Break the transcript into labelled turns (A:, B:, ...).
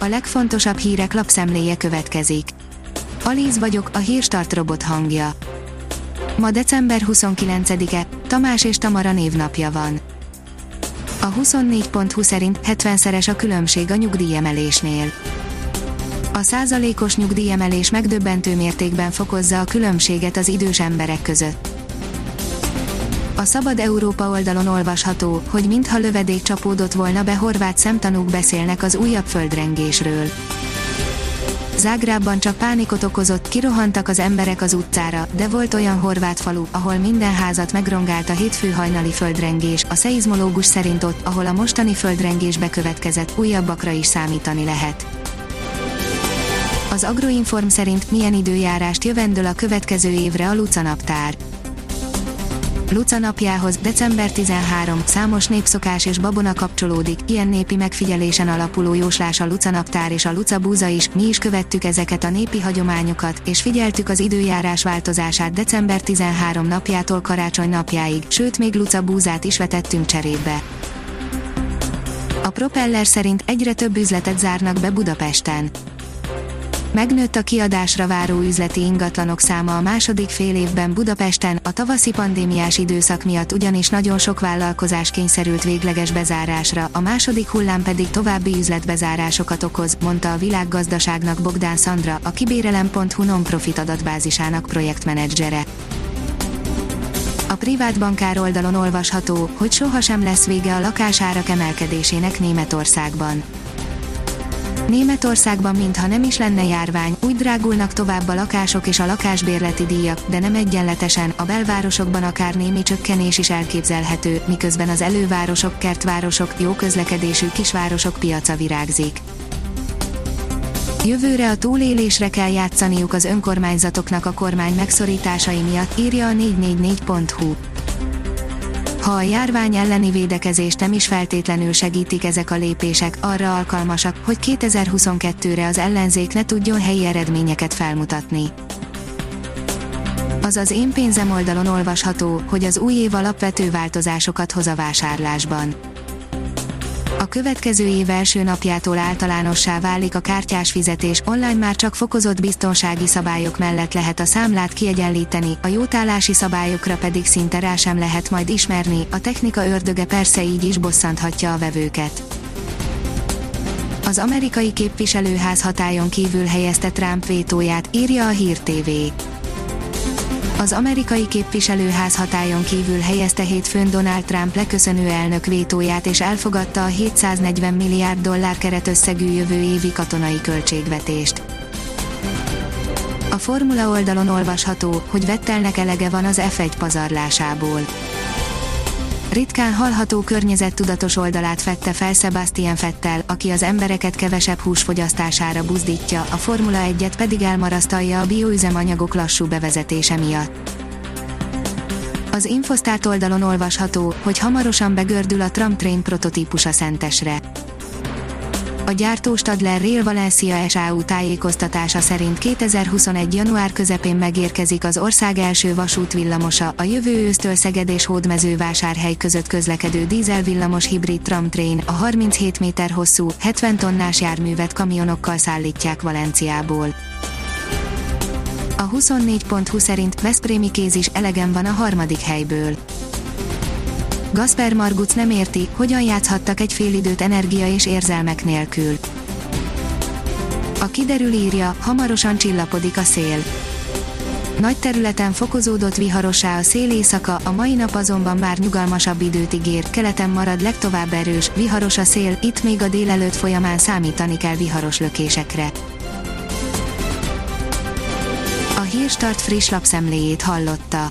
A: a legfontosabb hírek lapszemléje következik. Alíz vagyok, a hírstart robot hangja. Ma december 29-e, Tamás és Tamara névnapja van. A 24.20 szerint 70-szeres a különbség a nyugdíjemelésnél. A százalékos nyugdíjemelés megdöbbentő mértékben fokozza a különbséget az idős emberek között. A Szabad Európa oldalon olvasható, hogy mintha lövedék csapódott volna be horvát szemtanúk beszélnek az újabb földrengésről. Zágrában csak pánikot okozott, kirohantak az emberek az utcára, de volt olyan horvát falu, ahol minden házat megrongált a hétfő hajnali földrengés, a szeizmológus szerint ott, ahol a mostani földrengés bekövetkezett, újabbakra is számítani lehet. Az Agroinform szerint milyen időjárást jövendől a következő évre a Luca naptár. Luca napjához, december 13, számos népszokás és babona kapcsolódik, ilyen népi megfigyelésen alapuló jóslás a Luca naptár és a Luca búza is, mi is követtük ezeket a népi hagyományokat, és figyeltük az időjárás változását december 13 napjától karácsony napjáig, sőt még Luca búzát is vetettünk cserébe. A Propeller szerint egyre több üzletet zárnak be Budapesten. Megnőtt a kiadásra váró üzleti ingatlanok száma a második fél évben Budapesten, a tavaszi pandémiás időszak miatt ugyanis nagyon sok vállalkozás kényszerült végleges bezárásra, a második hullám pedig további üzletbezárásokat okoz, mondta a világgazdaságnak Bogdán Szandra, a kibérelem.hu non-profit adatbázisának projektmenedzsere. A privát bankár oldalon olvasható, hogy sohasem lesz vége a lakásárak emelkedésének Németországban Németországban mintha nem is lenne járvány, úgy drágulnak tovább a lakások és a lakásbérleti díjak, de nem egyenletesen, a belvárosokban akár némi csökkenés is elképzelhető, miközben az elővárosok, kertvárosok, jó közlekedésű kisvárosok piaca virágzik. Jövőre a túlélésre kell játszaniuk az önkormányzatoknak a kormány megszorításai miatt, írja a 444.hu. Ha a járvány elleni védekezést nem is feltétlenül segítik ezek a lépések, arra alkalmasak, hogy 2022-re az ellenzék ne tudjon helyi eredményeket felmutatni. Az az én pénzem oldalon olvasható, hogy az új év alapvető változásokat hoz a vásárlásban a következő év első napjától általánossá válik a kártyás fizetés, online már csak fokozott biztonsági szabályok mellett lehet a számlát kiegyenlíteni, a jótállási szabályokra pedig szinte rá sem lehet majd ismerni, a technika ördöge persze így is bosszanthatja a vevőket. Az amerikai képviselőház hatályon kívül helyezte Trump vétóját, írja a Hír TV az amerikai képviselőház hatályon kívül helyezte hétfőn Donald Trump leköszönő elnök vétóját és elfogadta a 740 milliárd dollár keretösszegű jövő évi katonai költségvetést. A formula oldalon olvasható, hogy Vettelnek elege van az F1 pazarlásából ritkán hallható környezettudatos oldalát fette fel Sebastian Fettel, aki az embereket kevesebb húsfogyasztására buzdítja, a Formula 1-et pedig elmarasztalja a bioüzemanyagok lassú bevezetése miatt. Az Infostart oldalon olvasható, hogy hamarosan begördül a Tramtrain prototípusa Szentesre. A gyártó Stadler Rail Valencia SAU tájékoztatása szerint 2021. január közepén megérkezik az ország első vasútvillamosa, a jövő ősztől Szeged és Hódmezővásárhely között közlekedő dízelvillamos hibrid tramtrain, a 37 méter hosszú, 70 tonnás járművet kamionokkal szállítják Valenciából. A 24.20 szerint Veszprémi kéz is elegen van a harmadik helyből. Gasper Marguc nem érti, hogyan játszhattak egy félidőt energia és érzelmek nélkül. A kiderül írja, hamarosan csillapodik a szél. Nagy területen fokozódott viharosá a szél éjszaka, a mai nap azonban már nyugalmasabb időt ígér, keleten marad legtovább erős, viharos a szél, itt még a délelőtt folyamán számítani kell viharos lökésekre. A Hírstart friss lapszemléjét hallotta.